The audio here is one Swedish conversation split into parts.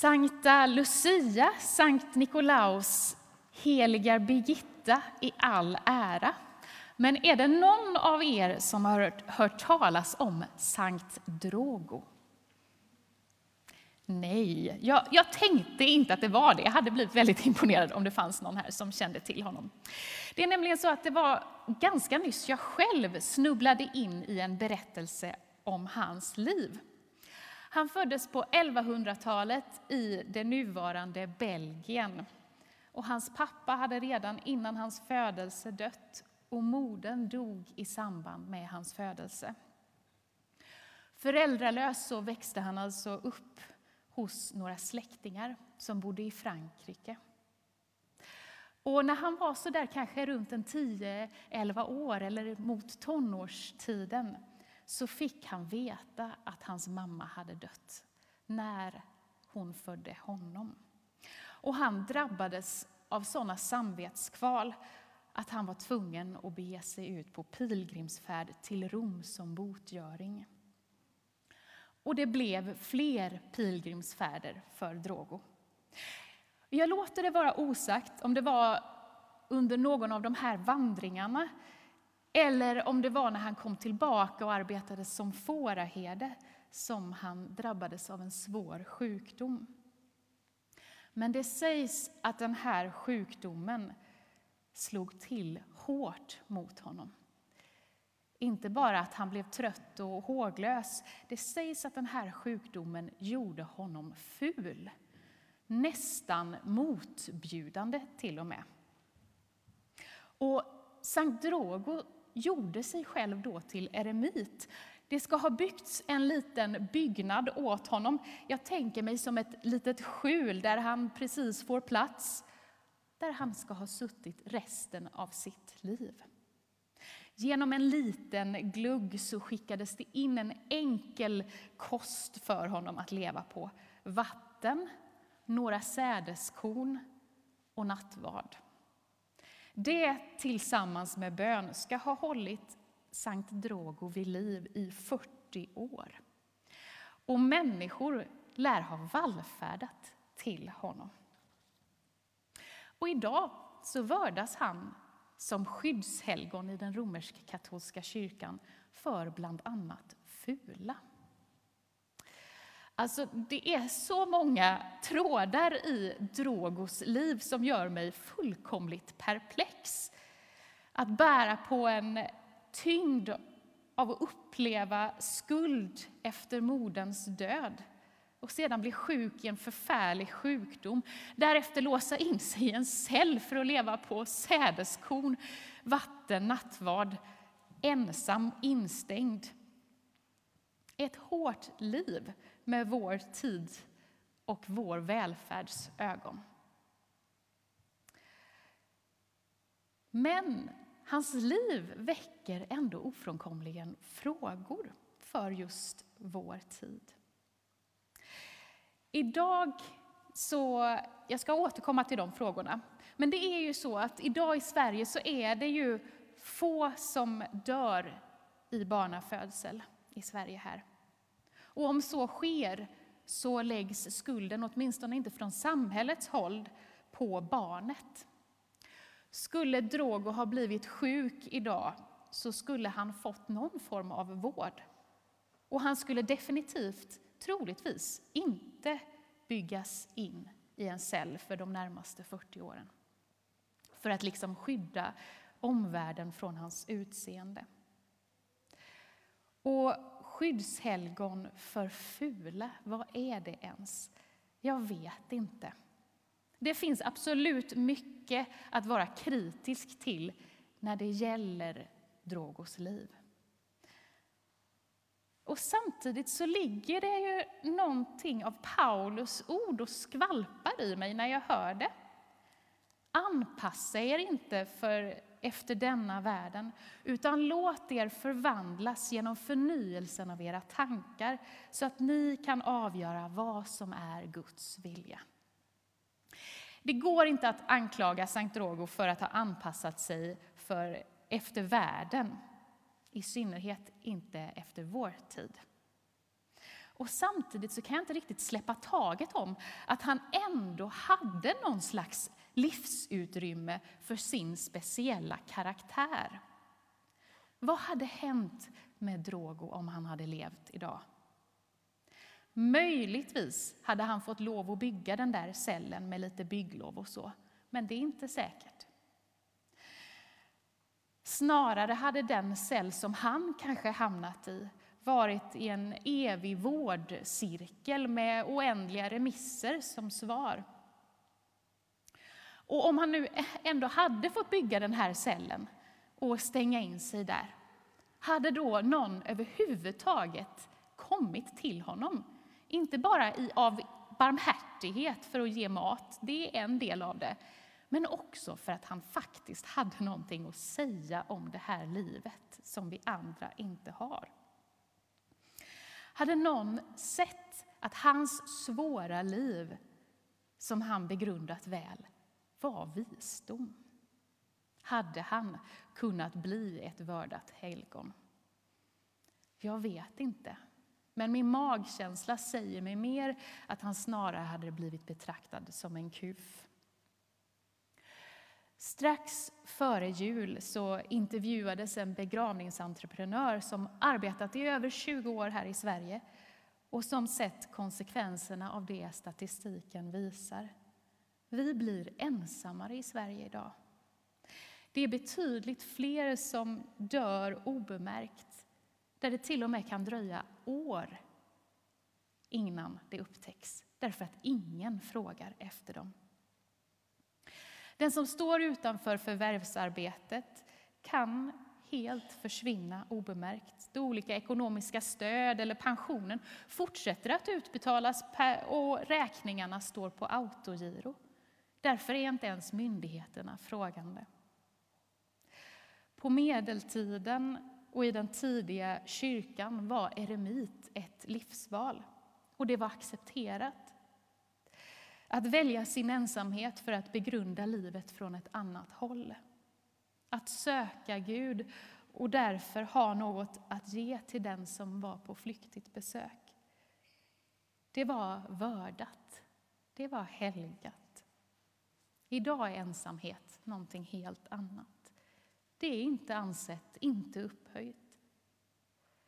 Sankta Lucia, Sankt Nikolaus heliga Birgitta i all ära. Men är det någon av er som har hört, hört talas om Sankt Drogo? Nej, jag, jag, tänkte inte att det var det. Jag hade blivit väldigt imponerad om det fanns någon här som kände till honom. Det är nämligen så att det var ganska nyss jag själv snubblade in i en berättelse om hans liv. Han föddes på 1100-talet i det nuvarande Belgien. Och hans pappa hade redan innan hans födelse dött och modern dog i samband med hans födelse. Föräldralös så växte han alltså upp hos några släktingar som bodde i Frankrike. Och när han var så där kanske runt 10-11 år eller mot tonårstiden så fick han veta att hans mamma hade dött när hon födde honom. Och han drabbades av sådana samvetskval att han var tvungen att bege sig ut på pilgrimsfärd till Rom som botgöring. Och det blev fler pilgrimsfärder för Drogo. Jag låter det vara osagt om det var under någon av de här vandringarna eller om det var när han kom tillbaka och arbetade som fåraherde som han drabbades av en svår sjukdom. Men det sägs att den här sjukdomen slog till hårt mot honom. Inte bara att han blev trött och håglös. Det sägs att den här sjukdomen gjorde honom ful. Nästan motbjudande till och med. Och Sankt Drogo gjorde sig själv då till eremit. Det ska ha byggts en liten byggnad åt honom. Jag tänker mig som ett litet skjul där han precis får plats, där han ska ha suttit resten av sitt liv. Genom en liten glugg så skickades det in en enkel kost för honom att leva på. Vatten, några sädeskorn och nattvard. Det tillsammans med bön ska ha hållit Sankt Drogo vid liv i 40 år. Och människor lär ha vallfärdat till honom. Och idag så vördas han som skyddshelgon i den romersk-katolska kyrkan för bland annat fula. Alltså, det är så många trådar i Drogos liv som gör mig fullkomligt perplex. Att bära på en tyngd av att uppleva skuld efter moderns död och sedan bli sjuk i en förfärlig sjukdom. Därefter låsa in sig i en cell för att leva på sädeskorn, vatten, nattvard, ensam, instängd. Ett hårt liv med vår tid och vår välfärds ögon. Men hans liv väcker ändå ofrånkomligen frågor för just vår tid. Idag så, jag ska återkomma till de frågorna, men det är ju så att idag i Sverige så är det ju få som dör i barnafödsel i Sverige här. Och om så sker så läggs skulden, åtminstone inte från samhällets håll, på barnet. Skulle Drogo ha blivit sjuk idag så skulle han fått någon form av vård. Och han skulle definitivt, troligtvis, inte byggas in i en cell för de närmaste 40 åren. För att liksom skydda omvärlden från hans utseende. Och skyddshelgon för fula, vad är det ens? Jag vet inte. Det finns absolut mycket att vara kritisk till när det gäller Drogos liv. Och samtidigt så ligger det ju någonting av Paulus ord och skvalpar i mig när jag hör det. Anpassa er inte för efter denna världen, utan låt er förvandlas genom förnyelsen av era tankar så att ni kan avgöra vad som är Guds vilja. Det går inte att anklaga Sankt Drogo för att ha anpassat sig för efter världen, i synnerhet inte efter vår tid. Och samtidigt så kan jag inte riktigt släppa taget om att han ändå hade någon slags livsutrymme för sin speciella karaktär. Vad hade hänt med Drogo om han hade levt idag? Möjligtvis hade han fått lov att bygga den där cellen med lite bygglov och så, men det är inte säkert. Snarare hade den cell som han kanske hamnat i varit i en evig vårdcirkel med oändliga remisser som svar. Och om han nu ändå hade fått bygga den här cellen och stänga in sig där, hade då någon överhuvudtaget kommit till honom? Inte bara i, av barmhärtighet för att ge mat, det är en del av det, men också för att han faktiskt hade någonting att säga om det här livet som vi andra inte har. Hade någon sett att hans svåra liv, som han begrundat väl, var visdom? Hade han kunnat bli ett vördat helgon? Jag vet inte. Men min magkänsla säger mig mer att han snarare hade blivit betraktad som en kuf. Strax före jul så intervjuades en begravningsentreprenör som arbetat i över 20 år här i Sverige och som sett konsekvenserna av det statistiken visar. Vi blir ensammare i Sverige idag. Det är betydligt fler som dör obemärkt, där det till och med kan dröja år innan det upptäcks, därför att ingen frågar efter dem. Den som står utanför förvärvsarbetet kan helt försvinna obemärkt. Då olika ekonomiska stöd eller pensionen fortsätter att utbetalas och räkningarna står på autogiro. Därför är inte ens myndigheterna frågande. På medeltiden och i den tidiga kyrkan var eremit ett livsval och det var accepterat. Att välja sin ensamhet för att begrunda livet från ett annat håll. Att söka Gud och därför ha något att ge till den som var på flyktigt besök. Det var vördat, det var helgat. Idag är ensamhet någonting helt annat. Det är inte ansett, inte upphöjt.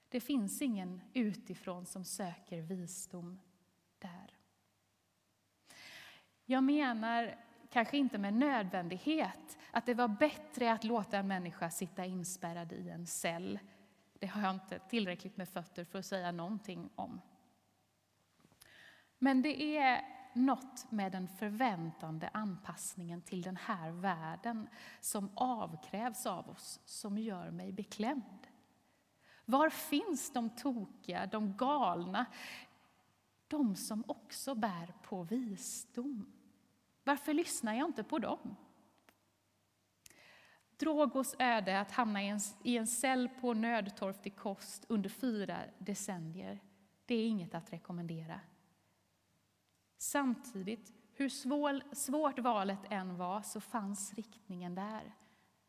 Det finns ingen utifrån som söker visdom där. Jag menar kanske inte med nödvändighet att det var bättre att låta en människa sitta inspärrad i en cell. Det har jag inte tillräckligt med fötter för att säga någonting om. Men det är något med den förväntande anpassningen till den här världen som avkrävs av oss som gör mig beklämd. Var finns de tokiga, de galna, de som också bär på visdom? Varför lyssnar jag inte på dem? Drogos öde att hamna i en, i en cell på nödtorftig kost under fyra decennier, det är inget att rekommendera. Samtidigt, hur svår, svårt valet än var, så fanns riktningen där,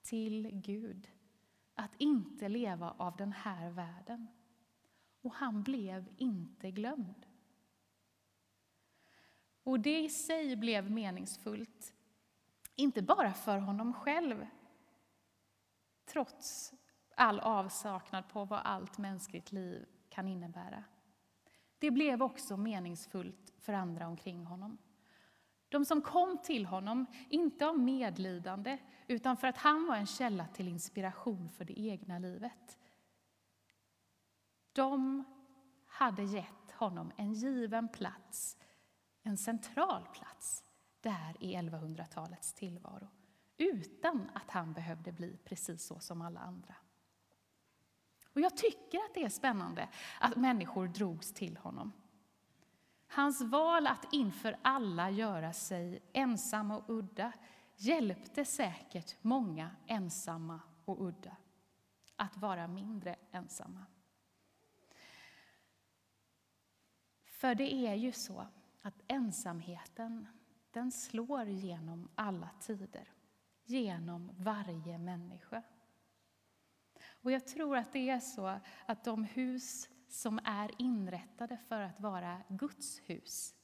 till Gud. Att inte leva av den här världen. Och han blev inte glömd. Och det i sig blev meningsfullt, inte bara för honom själv, trots all avsaknad på vad allt mänskligt liv kan innebära. Det blev också meningsfullt för andra omkring honom. De som kom till honom, inte av medlidande, utan för att han var en källa till inspiration för det egna livet. De hade gett honom en given plats en central plats där i 1100-talets tillvaro utan att han behövde bli precis så som alla andra. Och Jag tycker att det är spännande att människor drogs till honom. Hans val att inför alla göra sig ensam och udda hjälpte säkert många ensamma och udda att vara mindre ensamma. För det är ju så att ensamheten, den slår genom alla tider, genom varje människa. Och jag tror att det är så att de hus som är inrättade för att vara Guds hus.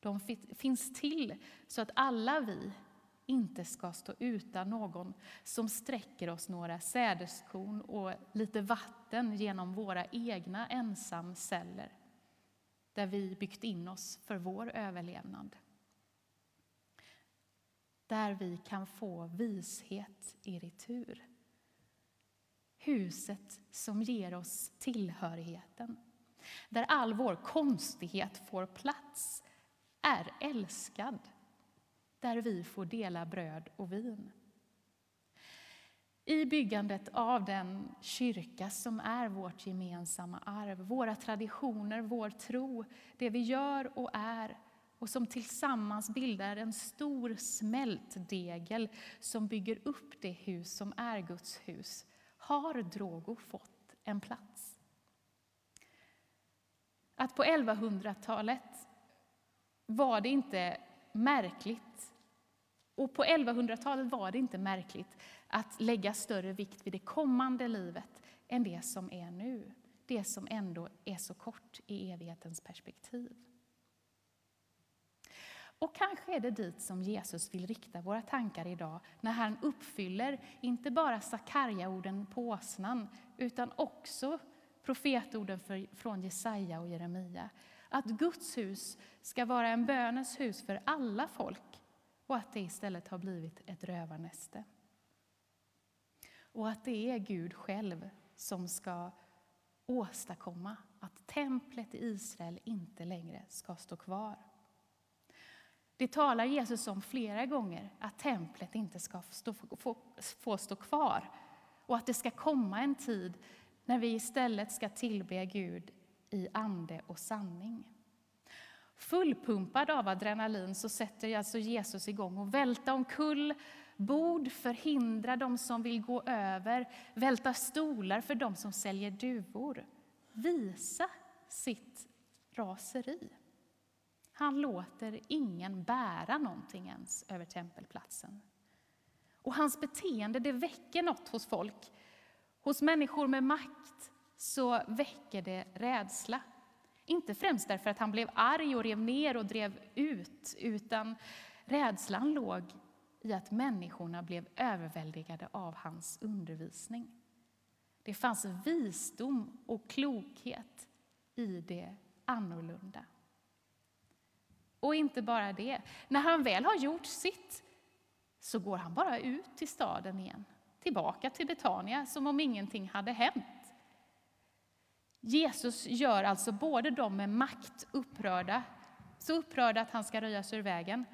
De finns till så att alla vi inte ska stå utan någon som sträcker oss några sädeskorn och lite vatten genom våra egna ensamceller där vi byggt in oss för vår överlevnad. Där vi kan få vishet i retur. Huset som ger oss tillhörigheten. Där all vår konstighet får plats, är älskad. Där vi får dela bröd och vin. I byggandet av den kyrka som är vårt gemensamma arv, våra traditioner, vår tro, det vi gör och är och som tillsammans bildar en stor smältdegel som bygger upp det hus som är Guds hus, har Drogo fått en plats. Att på 1100-talet var det inte märkligt och på 1100-talet var det inte märkligt att lägga större vikt vid det kommande livet än det som är nu. Det som ändå är så kort i evighetens perspektiv. Och kanske är det dit som Jesus vill rikta våra tankar idag när han uppfyller inte bara Sakarja-orden på åsnan utan också profetorden från Jesaja och Jeremia. Att Guds hus ska vara en bönens hus för alla folk och att det istället har blivit ett rövarnäste. Och att det är Gud själv som ska åstadkomma att templet i Israel inte längre ska stå kvar. Det talar Jesus om flera gånger, att templet inte ska stå, få, få stå kvar och att det ska komma en tid när vi istället ska tillbe Gud i ande och sanning. Fullpumpad av adrenalin så sätter alltså Jesus igång och välta omkull bord, förhindra de som vill gå över, välta stolar för de som säljer duvor. Visa sitt raseri. Han låter ingen bära någonting ens över tempelplatsen. Och hans beteende det väcker något hos folk. Hos människor med makt så väcker det rädsla. Inte främst därför att han blev arg och rev ner och drev ut, utan rädslan låg i att människorna blev överväldigade av hans undervisning. Det fanns visdom och klokhet i det annorlunda. Och inte bara det, när han väl har gjort sitt så går han bara ut till staden igen, tillbaka till Betania som om ingenting hade hänt. Jesus gör alltså både de med makt upprörda, så upprörda att han ska röjas ur vägen,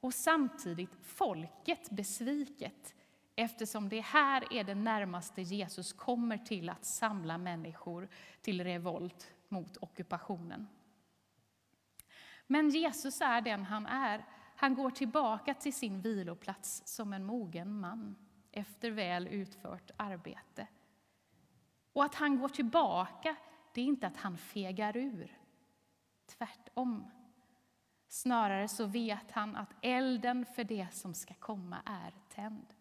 och samtidigt folket besviket eftersom det här är det närmaste Jesus kommer till att samla människor till revolt mot ockupationen. Men Jesus är den han är. Han går tillbaka till sin viloplats som en mogen man efter väl utfört arbete. Och att han går tillbaka, det är inte att han fegar ur. Tvärtom. Snarare så vet han att elden för det som ska komma är tänd.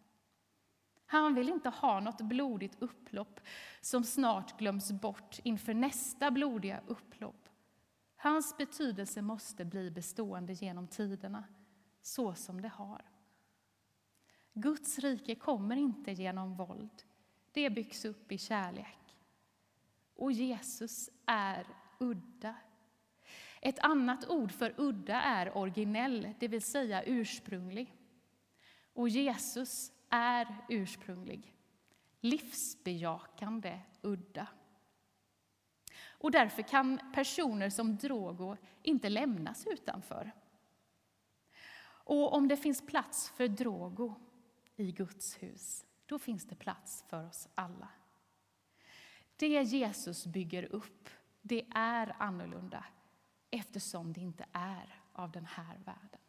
Han vill inte ha något blodigt upplopp som snart glöms bort inför nästa blodiga upplopp. Hans betydelse måste bli bestående genom tiderna, så som det har. Guds rike kommer inte genom våld. Det byggs upp i kärlek. Och Jesus är udda. Ett annat ord för udda är originell, det vill säga ursprunglig. Och Jesus är ursprunglig, livsbejakande udda. Och därför kan personer som Drogo inte lämnas utanför. Och om det finns plats för Drogo i Guds hus, då finns det plats för oss alla. Det Jesus bygger upp, det är annorlunda eftersom det inte är av den här världen.